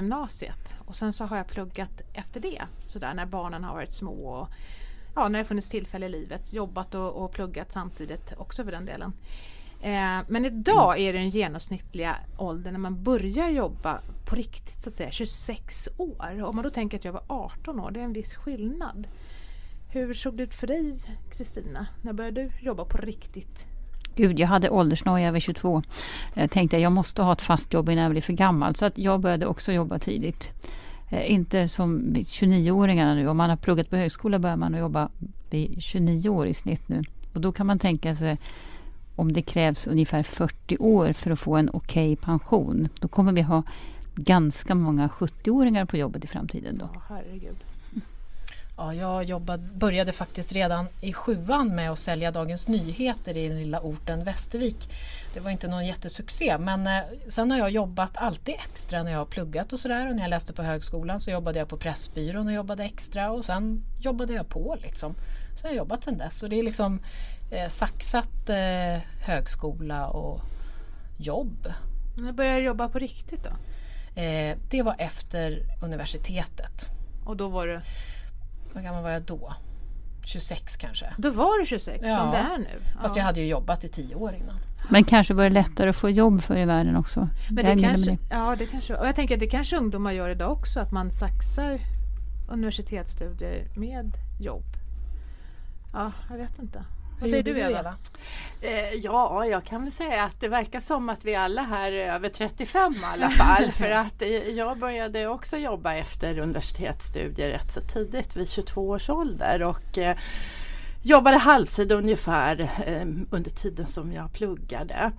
gymnasiet och sen så har jag pluggat efter det. Sådär när barnen har varit små och ja, när det funnits tillfälle i livet. Jobbat och, och pluggat samtidigt också för den delen. Eh, men idag är den genomsnittliga åldern när man börjar jobba på riktigt så att säga 26 år. Om man då tänker att jag var 18 år, det är en viss skillnad. Hur såg det ut för dig Kristina? När började du jobba på riktigt? Gud, jag hade åldersnoja vid 22. Jag eh, tänkte att jag måste ha ett fast jobb innan jag blir för gammal. Så att jag började också jobba tidigt. Eh, inte som 29-åringarna nu. Om man har pluggat på högskola börjar man jobba vid 29 år i snitt nu. Och då kan man tänka sig om det krävs ungefär 40 år för att få en okej okay pension. Då kommer vi ha ganska många 70-åringar på jobbet i framtiden. Då. Oh, herregud. Ja, jag jobbade, började faktiskt redan i sjuan med att sälja Dagens Nyheter i den lilla orten Västervik. Det var inte någon jättesuccé men eh, sen har jag jobbat alltid extra när jag har pluggat och sådär och när jag läste på högskolan så jobbade jag på Pressbyrån och jobbade extra och sen jobbade jag på liksom. Så jag har jobbat sedan dess och det är liksom eh, saxat eh, högskola och jobb. När började du jobba på riktigt då? Eh, det var efter universitetet. Och då var du? Hur gammal var jag då? 26 kanske. Då var du 26 ja. som det är nu? Fast ja. jag hade ju jobbat i 10 år innan. Men kanske var det lättare att få jobb för i världen också? Men det kanske, det. Ja, det kanske, och jag tänker att det kanske ungdomar gör idag också, att man saxar universitetsstudier med jobb. Ja, jag vet inte. Vad säger du Eva? Eh, ja, jag kan väl säga att det verkar som att vi alla här är över 35 i alla fall. för att jag började också jobba efter universitetsstudier rätt så tidigt, vid 22 års ålder. Och, eh, jobbade halvtid ungefär eh, under tiden som jag pluggade.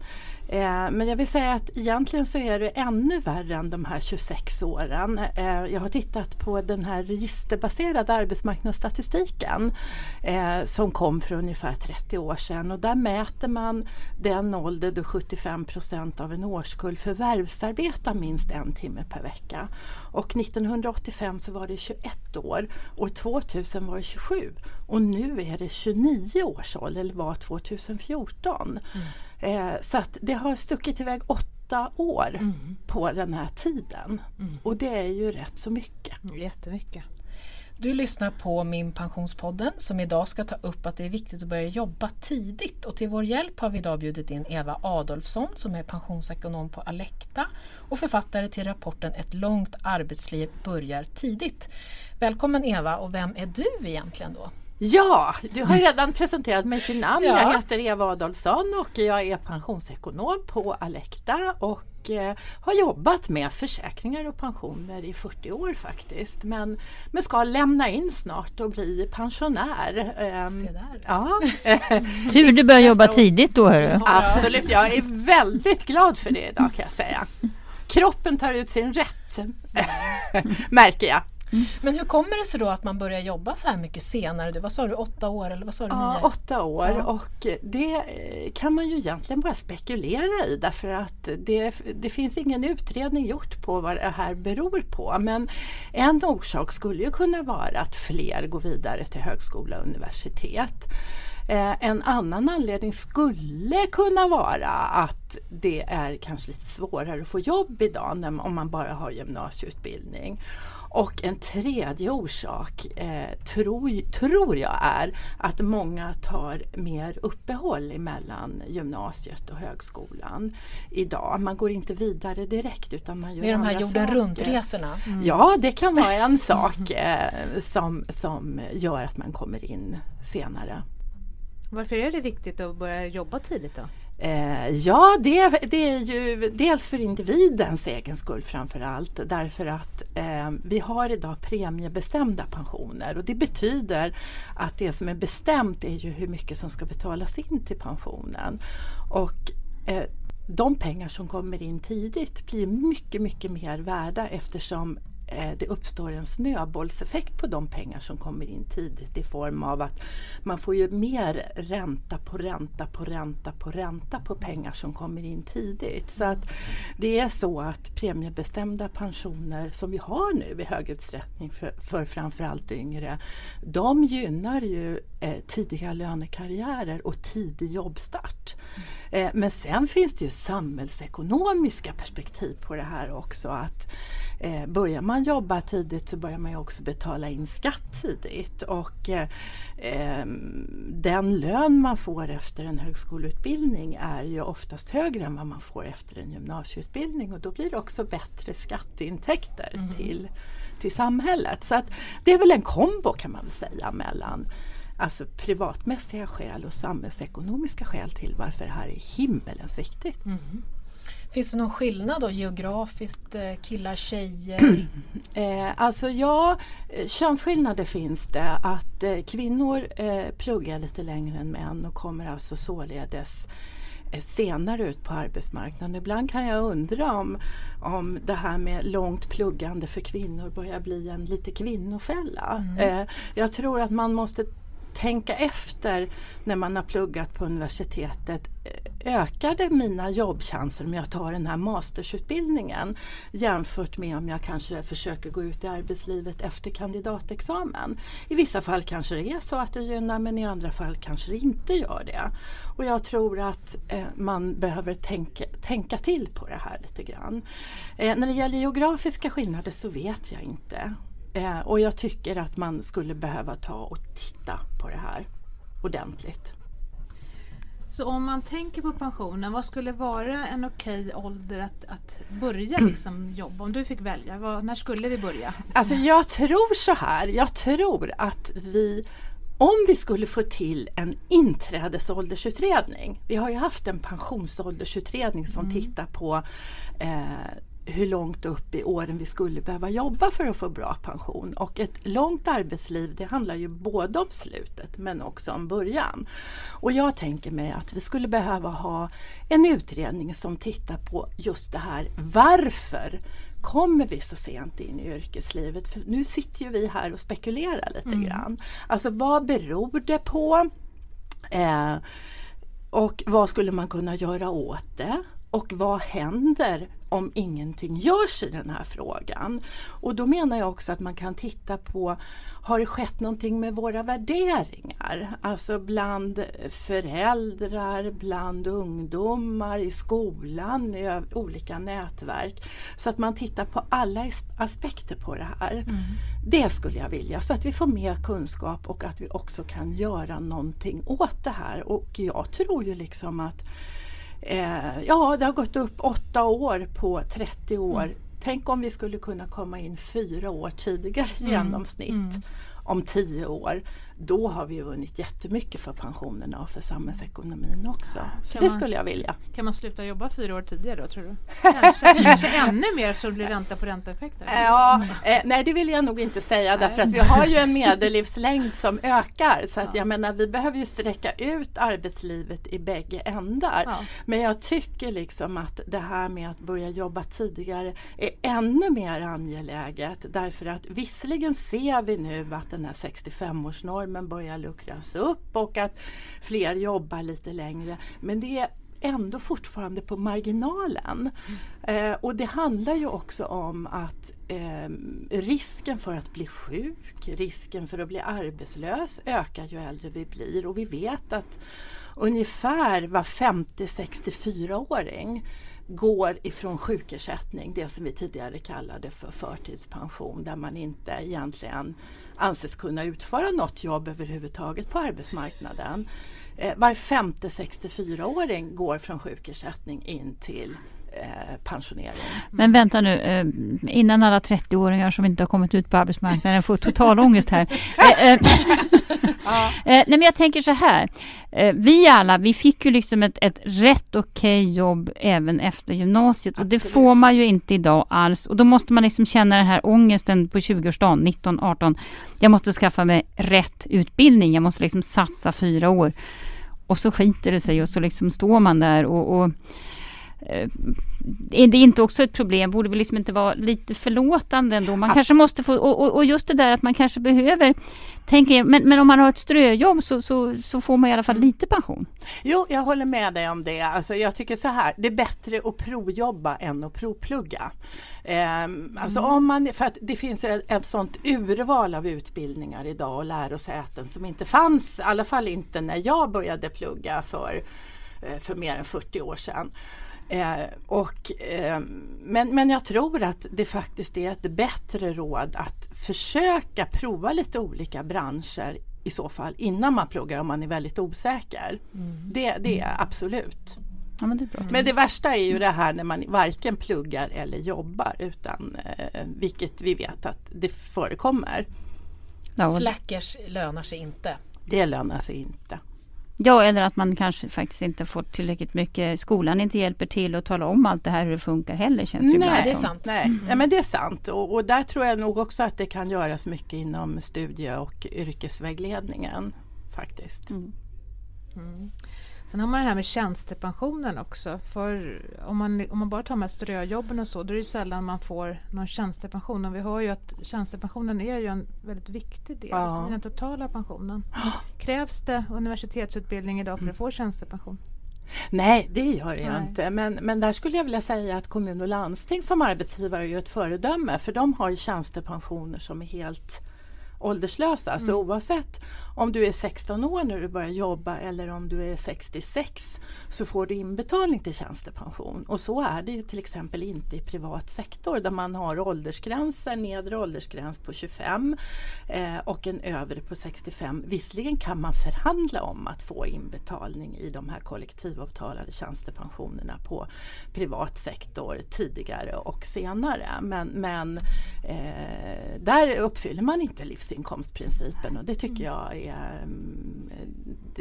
Eh, men jag vill säga att egentligen så är det ännu värre än de här 26 åren. Eh, jag har tittat på den här registerbaserade arbetsmarknadsstatistiken eh, som kom för ungefär 30 år sedan och där mäter man den ålder då 75 procent av en årskull förvärvsarbetar minst en timme per vecka. Och 1985 så var det 21 år, år 2000 var det 27 och nu är det 29 års ålder, eller var 2014. Mm. Eh, så att det har stuckit iväg åtta år mm. på den här tiden. Mm. Och det är ju rätt så mycket. Jättemycket. Du lyssnar på Min Pensionspodden som idag ska ta upp att det är viktigt att börja jobba tidigt. Och till vår hjälp har vi idag bjudit in Eva Adolfsson som är pensionsekonom på Alekta och författare till rapporten Ett långt arbetsliv börjar tidigt. Välkommen Eva och vem är du egentligen då? Ja, du har redan presenterat mig till namn. Ja. Jag heter Eva Adolfsson och jag är pensionsekonom på Alekta och eh, har jobbat med försäkringar och pensioner i 40 år faktiskt. Men, men ska lämna in snart och bli pensionär. Ehm, Se där. Ja. Tur du börjar jobba tidigt då hörru. Absolut, jag är väldigt glad för det idag kan jag säga. Kroppen tar ut sin rätt, märker jag. Mm. Men hur kommer det sig då att man börjar jobba så här mycket senare? vad sa du, åtta år eller vad sa du? Ja, åtta år ja. och det eh, kan man ju egentligen bara spekulera i därför att det, det finns ingen utredning gjort på vad det här beror på. Men en orsak skulle ju kunna vara att fler går vidare till högskola och universitet. Eh, en annan anledning skulle kunna vara att det är kanske lite svårare att få jobb idag när, om man bara har gymnasieutbildning. Och en tredje orsak eh, tror, tror jag är att många tar mer uppehåll mellan gymnasiet och högskolan idag. Man går inte vidare direkt utan man gör Det är de här jorden runt-resorna? Mm. Ja, det kan vara en sak eh, som, som gör att man kommer in senare. Varför är det viktigt att börja jobba tidigt då? Eh, ja, det, det, är ju dels för individens egen skull framför allt därför att eh, vi har idag premiebestämda pensioner och det betyder att det som är bestämt är ju hur mycket som ska betalas in till pensionen. Och eh, de pengar som kommer in tidigt blir mycket, mycket mer värda eftersom Eh, det uppstår en snöbollseffekt på de pengar som kommer in tidigt i form av att man får ju mer ränta på ränta på ränta på ränta på pengar som kommer in tidigt. Så att det är så att premiebestämda pensioner som vi har nu i hög utsträckning för, för framförallt yngre, de gynnar ju eh, tidiga lönekarriärer och tidig jobbstart. Eh, men sen finns det ju samhällsekonomiska perspektiv på det här också. Att eh, Börjar man jobba tidigt så börjar man ju också betala in skatt tidigt. Och eh, den lön man får efter en högskoleutbildning är ju oftast högre än vad man får efter en gymnasieutbildning och då blir det också bättre skatteintäkter mm. till, till samhället. Så att det är väl en kombo kan man säga mellan alltså privatmässiga skäl och samhällsekonomiska skäl till varför det här är himmelens viktigt. Mm. Finns det någon skillnad då geografiskt, eh, killar, tjejer? eh, alltså ja, eh, könsskillnader finns det. Att eh, kvinnor eh, pluggar lite längre än män och kommer alltså således eh, senare ut på arbetsmarknaden. Ibland kan jag undra om, om det här med långt pluggande för kvinnor börjar bli en lite kvinnofälla. Mm. jag tror att man måste tänka efter när man har pluggat på universitetet. Ökade mina jobbchanser om jag tar den här mastersutbildningen jämfört med om jag kanske försöker gå ut i arbetslivet efter kandidatexamen? I vissa fall kanske det är så att det gynnar men i andra fall kanske det inte gör det. Och jag tror att eh, man behöver tänka, tänka till på det här lite grann. Eh, när det gäller geografiska skillnader så vet jag inte. Eh, och jag tycker att man skulle behöva ta och titta på det här ordentligt. Så om man tänker på pensionen, vad skulle vara en okej ålder att, att börja liksom jobba? Om du fick välja, vad, när skulle vi börja? Alltså jag tror så här, jag tror att vi om vi skulle få till en inträdesåldersutredning, vi har ju haft en pensionsåldersutredning som mm. tittar på eh, hur långt upp i åren vi skulle behöva jobba för att få bra pension. Och ett långt arbetsliv det handlar ju både om slutet men också om början. Och jag tänker mig att vi skulle behöva ha en utredning som tittar på just det här varför kommer vi så sent in i yrkeslivet? För nu sitter ju vi här och spekulerar lite mm. grann. Alltså vad beror det på? Eh, och vad skulle man kunna göra åt det? Och vad händer om ingenting görs i den här frågan? Och då menar jag också att man kan titta på, har det skett någonting med våra värderingar? Alltså bland föräldrar, bland ungdomar, i skolan, i olika nätverk. Så att man tittar på alla aspekter på det här. Mm. Det skulle jag vilja, så att vi får mer kunskap och att vi också kan göra någonting åt det här. Och jag tror ju liksom att Eh, ja, det har gått upp åtta år på 30 år. Mm. Tänk om vi skulle kunna komma in fyra år tidigare i mm. genomsnitt mm. om tio år då har vi vunnit jättemycket för pensionerna och för samhällsekonomin också. Så kan det man, skulle jag vilja. Kan man sluta jobba fyra år tidigare då tror du? Kanske, kanske ännu mer så det blir ränta på ränta-effekter? Ja, eh, nej det vill jag nog inte säga därför att vi har ju en medellivslängd som ökar så att ja. jag menar vi behöver ju sträcka ut arbetslivet i bägge ändar. Ja. Men jag tycker liksom att det här med att börja jobba tidigare är ännu mer angeläget därför att visserligen ser vi nu att den här 65-årsnormen normen börjar luckras upp och att fler jobbar lite längre. Men det är ändå fortfarande på marginalen. Mm. Eh, och det handlar ju också om att eh, risken för att bli sjuk, risken för att bli arbetslös ökar ju äldre vi blir och vi vet att ungefär var 50-64-åring går ifrån sjukersättning, det som vi tidigare kallade för förtidspension, där man inte egentligen anses kunna utföra något jobb överhuvudtaget på arbetsmarknaden. Eh, var femte 64-åring går från sjukersättning in till pensionering. Men vänta nu, eh, innan alla 30-åringar som inte har kommit ut på arbetsmarknaden får total ångest här. Eh, ja. nej men jag tänker så här. vi alla, vi fick ju liksom ett, ett rätt okej okay jobb även efter gymnasiet och Absolut. det får man ju inte idag alls och då måste man liksom känna den här ångesten på 20-årsdagen, 19, 18. Jag måste skaffa mig rätt utbildning, jag måste liksom satsa fyra år. Och så skiter det sig och så liksom står man där och, och Eh, är det inte också ett problem? Borde vi liksom inte vara lite förlåtande ändå? Man ja. kanske måste få, och, och, just det där att man kanske behöver tänka, men, men om man har ett ströjobb så, så, så får man i alla fall mm. lite pension. Jo, jag håller med dig om det. Alltså, jag tycker så här, det är bättre att provjobba än att provplugga. Um, alltså mm. om man, för att det finns ett, ett sånt urval av utbildningar idag och lärosäten som inte fanns, i alla fall inte när jag började plugga för eh, för mer än 40 år sedan. Eh, och, eh, men, men jag tror att det faktiskt är ett bättre råd att försöka prova lite olika branscher i så fall innan man pluggar om man är väldigt osäker. Mm. Det, det är absolut. Ja, men, det är men, det värsta är ju det här när man varken pluggar eller jobbar utan eh, vilket vi vet att det förekommer. Slackers lönar sig inte. Det lönar sig inte. Ja, eller att man kanske faktiskt inte får tillräckligt mycket. Skolan inte hjälper till att tala om allt det här hur det funkar heller. Känns Nej, det är sant. Nej, mm. ja, men det är sant. Och, och, där tror jag nog också att det kan göras mycket inom studie och yrkesvägledningen faktiskt. Mm. Mm. Sen har man det här med tjänstepensionen också. För om man, om man bara tar med ströjobben och så, då är det sällan man får någon tjänstepension. Och vi hör ju att tjänstepensionen är ju en väldigt viktig del ja. i den totala pensionen. Krävs det universitetsutbildning idag för att få tjänstepension? Nej, det gör det Nej. inte. Men, men där skulle jag vilja säga att kommun och landsting som arbetsgivare är ett föredöme. För de har ju tjänstepensioner som är helt ålderslösa. Mm. Så oavsett om du är 16 år när du börjar jobba eller om du är 66 så får du inbetalning till tjänstepension. Och så är det ju till exempel inte i privat sektor där man har åldersgränser, nedre åldersgräns på 25 eh, och en övre på 65. Visserligen kan man förhandla om att få inbetalning i de här kollektivavtalade tjänstepensionerna på privat sektor tidigare och senare. Men, men eh, där uppfyller man inte livsinkomstprincipen och det tycker mm. jag är, mm,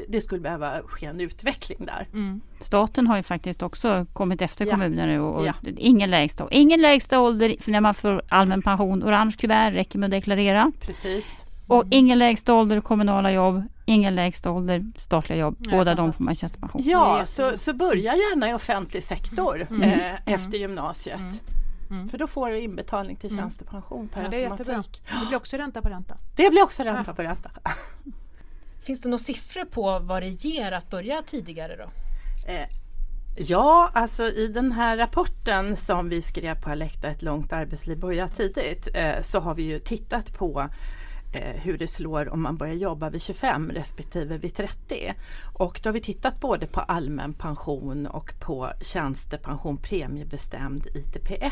det skulle behöva ske en utveckling där. Mm. Staten har ju faktiskt också kommit efter ja. kommunerna nu och, och ja. ingen, lägsta, ingen lägsta ålder när man får allmän pension. Orange kuvert räcker med att deklarera. Precis. Och ingen lägsta ålder kommunala jobb, ingen lägsta ålder statliga jobb. Ja, Båda de får man tjänstepension. Ja, så, så börja gärna i offentlig sektor mm. eh, mm. efter gymnasiet. Mm. Mm. För då får du inbetalning till mm. tjänstepension per ja, det automatik. Det blir också ränta på ränta. Det blir också ränta ja. på ränta. Finns det några siffror på vad det ger att börja tidigare då? Eh, ja, alltså i den här rapporten som vi skrev på Alekta, ett långt arbetsliv börjar tidigt, eh, så har vi ju tittat på eh, Eh, hur det slår om man börjar jobba vid 25 respektive vid 30. Och då har vi tittat både på allmän pension och på tjänstepension premiebestämd ITP1.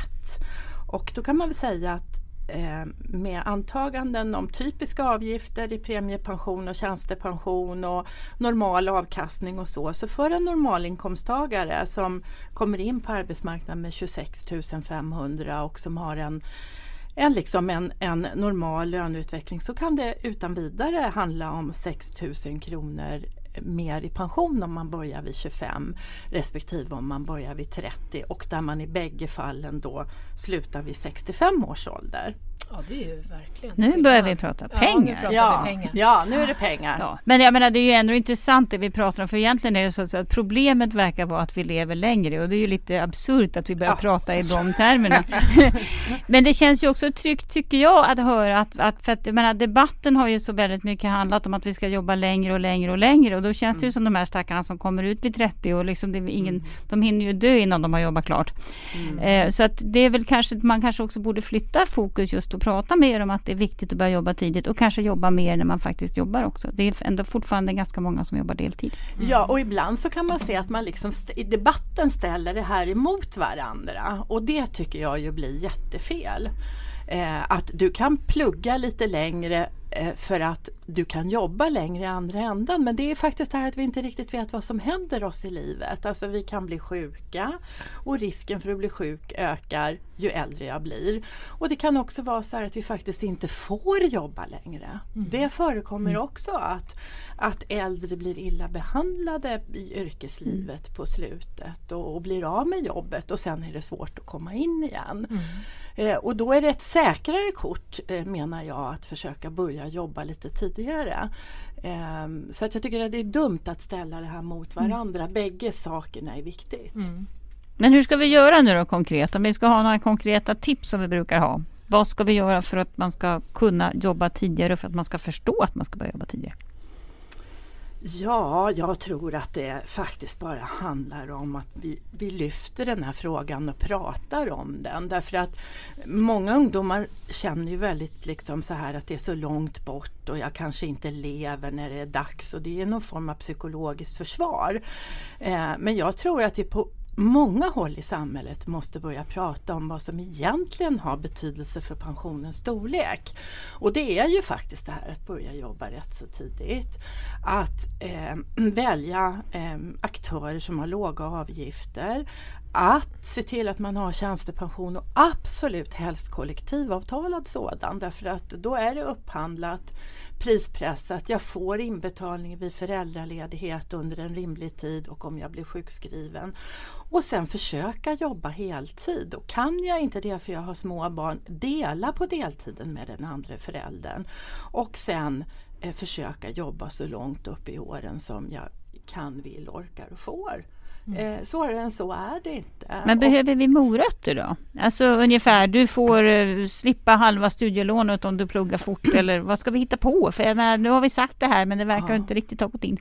Och då kan man väl säga att eh, med antaganden om typiska avgifter i premiepension och tjänstepension och normal avkastning och så. Så för en normalinkomsttagare som kommer in på arbetsmarknaden med 26 500 och som har en en, liksom en, en normal löneutveckling så kan det utan vidare handla om 6 000 kronor mer i pension om man börjar vid 25 respektive om man börjar vid 30 och där man i bägge fallen då slutar vid 65 års ålder. Ja, det är ju verkligen Nu börjar vi prata pengar. Ja, ja, pengar. Ja, nu är det pengar. Ja. Men jag menar, det är ju ändå intressant det vi pratar om. För egentligen är det så att problemet verkar vara att vi lever längre. Och det är ju lite absurt att vi börjar ja. prata i de termerna. Men det känns ju också tryggt, tycker jag, att höra att, att för att jag menar, debatten har ju så väldigt mycket handlat om att vi ska jobba längre och längre och längre. Och då känns mm. det ju mm. som de här stackarna som kommer ut vid 30 och liksom det är ingen, mm. de hinner ju dö innan de har jobbat klart. Mm. Eh, så att det är väl kanske, man kanske också borde flytta fokus just och prata med er om att det är viktigt att börja jobba tidigt och kanske jobba mer när man faktiskt jobbar också. Det är ändå fortfarande ganska många som jobbar deltid. Mm. Ja och ibland så kan man se att man liksom i debatten ställer det här emot varandra och det tycker jag ju blir jättefel. Eh, att du kan plugga lite längre för att du kan jobba längre i andra ändan. Men det är faktiskt det här att vi inte riktigt vet vad som händer oss i livet. Alltså vi kan bli sjuka och risken för att bli sjuk ökar ju äldre jag blir. Och det kan också vara så att vi faktiskt inte får jobba längre. Mm. Det förekommer mm. också att, att äldre blir illa behandlade i yrkeslivet mm. på slutet och, och, blir av med jobbet och sen är det svårt att komma in igen. Eh, och då är det ett säkrare kort eh, menar jag att försöka börja jobba lite tidigare. Eh, så att jag tycker att det är dumt att ställa det här mot mm. varandra. Mm. Bägge sakerna är viktigt. Mm. Men hur ska vi göra nu då konkret? Om vi ska ha några konkreta tips som vi brukar ha. Vad ska vi göra för att man ska kunna jobba tidigare och för att man ska förstå att man ska börja jobba tidigare? Ja, jag tror att det faktiskt bara handlar om att vi, vi lyfter den här frågan och pratar om den. Därför att många ungdomar känner ju väldigt liksom så här att det är så långt bort och jag kanske inte lever när det är dags och det är någon form av psykologiskt försvar. Eh, men jag tror att det på många håll i samhället måste börja prata om vad som egentligen har betydelse för pensionens storlek. Och det är ju faktiskt det här att börja jobba rätt så tidigt. Att eh, välja eh, aktörer som har låga avgifter, att se till att man har tjänstepension och absolut helst kollektivavtalad sådan därför att då är det upphandlat, prispressat, jag får inbetalning vid föräldraledighet under en rimlig tid och om jag blir sjukskriven. Och sen försöka jobba heltid och kan jag inte det för jag har små barn, dela på deltiden med den andra föräldern och sen eh, försöka jobba så långt upp i åren som jag kan, vill, orkar och får. Mm. Eh, svårare än så är det inte. Men behöver vi morötter då? Alltså ungefär, du får uh, slippa halva studielånet om du pluggar fort eller vad ska vi hitta på? För menar, nu har vi sagt det här men det verkar ja. inte riktigt ha gått in.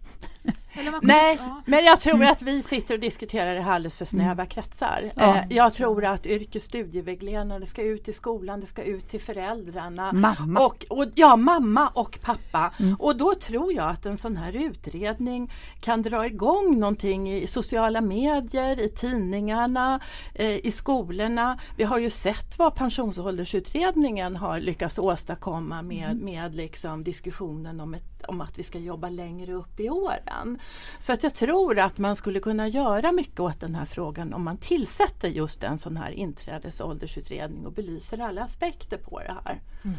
Nej, men jag tror mm. att vi sitter och diskuterar det här alldeles för snäva mm. kretsar. Ja. Eh, jag tror att yrkesstudievägledarna ska ut i skolan, det ska ut till föräldrarna. Mamma. Och, och, ja, mamma och pappa. Mm. Och då tror jag att en sån här utredning kan dra igång någonting i sociala medier, i tidningarna, eh, i skolorna. Vi har ju sett vad pensionsåldersutredningen har lyckats åstadkomma med, mm. med liksom diskussionen om ett om att vi ska jobba längre upp i åren. Så att jag tror att man skulle kunna göra mycket åt den här frågan om man tillsätter just en sån här inträdesåldersutredning och belyser alla aspekter på det här. Mm.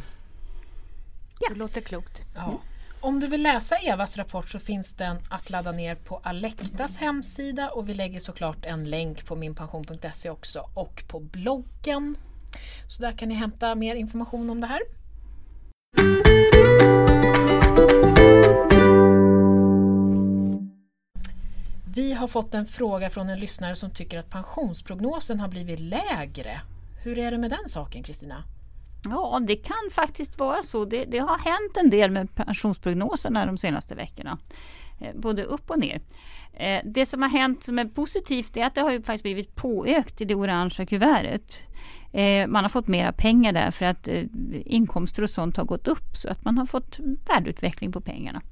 Ja. Det låter klokt. Ja. Mm. Om du vill läsa Evas rapport så finns den att ladda ner på Alektas hemsida och vi lägger såklart en länk på minpension.se också och på bloggen. Så där kan ni hämta mer information om det här. Har fått en fråga från en lyssnare som tycker att pensionsprognosen har blivit lägre. Hur är det med den saken Kristina? Ja, det kan faktiskt vara så. Det, det, har hänt en del med pensionsprognoserna de senaste veckorna. Eh, både upp och ner. Eh, det som har hänt som är positivt är att det har ju faktiskt blivit påökt i det orangea kuvertet. Eh, man har fått mera pengar där för att inkomster och sånt har gått upp så att man har fått värdeutveckling på pengarna.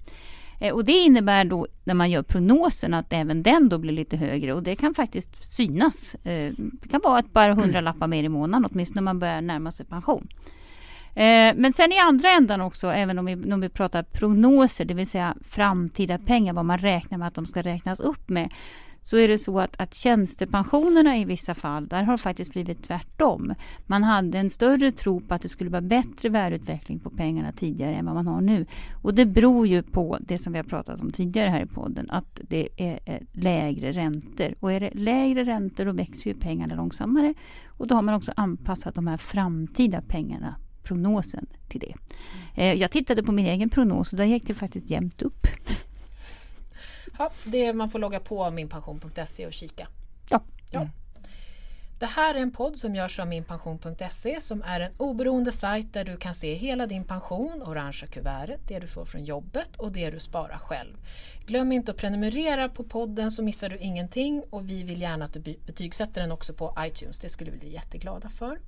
Eh, och det innebär då när man gör prognosen att även den då blir lite högre och det kan faktiskt synas. Eh, det kan vara ett par hundralappar mer i månaden åtminstone när man börjar närma sig pension. Eh, men sen i andra ändan också, även om vi, om vi pratar prognoser, det vill säga framtida pengar, vad man räknar med att de ska räknas upp med, så är det så att, att tjänstepensionerna i vissa fall, där har faktiskt blivit tvärtom. Man hade en större tro på att det skulle vara bättre värdeutveckling på pengarna tidigare än vad man har nu. Och det beror ju på det som vi har pratat om tidigare här i podden, att det är lägre räntor. Och är det lägre räntor då växer ju pengarna långsammare. Och då har man också anpassat de här framtida pengarna prognosen till det. Eh, jag tittade på min egen prognos och där gick det faktiskt jämnt upp. Ja, så det, man får logga på minpension.se och kika. Ja. ja. Mm. Det här är en podd som görs av minpension.se som är en oberoende sajt där du kan se hela din pension, orangea kuvertet, det du får från jobbet och det du sparar själv. Glöm inte att prenumerera på podden så missar du ingenting och vi vill gärna att du betygsätter den också på iTunes. Det skulle vi bli jätteglada för.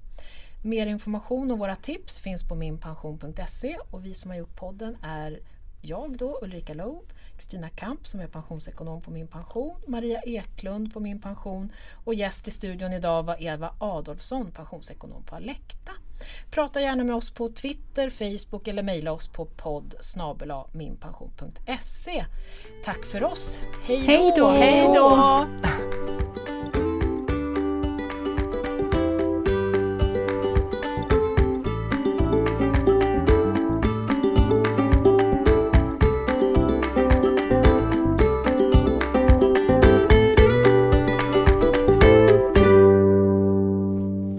Mer information och våra tips finns på minpension.se och vi som har gjort podden är jag då, Ulrika Loob, Kristina Kamp som är pensionsekonom på Min Pension, Maria Eklund på Min Pension och gäst i studion idag var Eva Adolfsson, pensionsekonom på Alekta. Prata gärna med oss på Twitter, Facebook eller mejla oss på podd minpension.se. Tack för oss. Hej då! Hej då!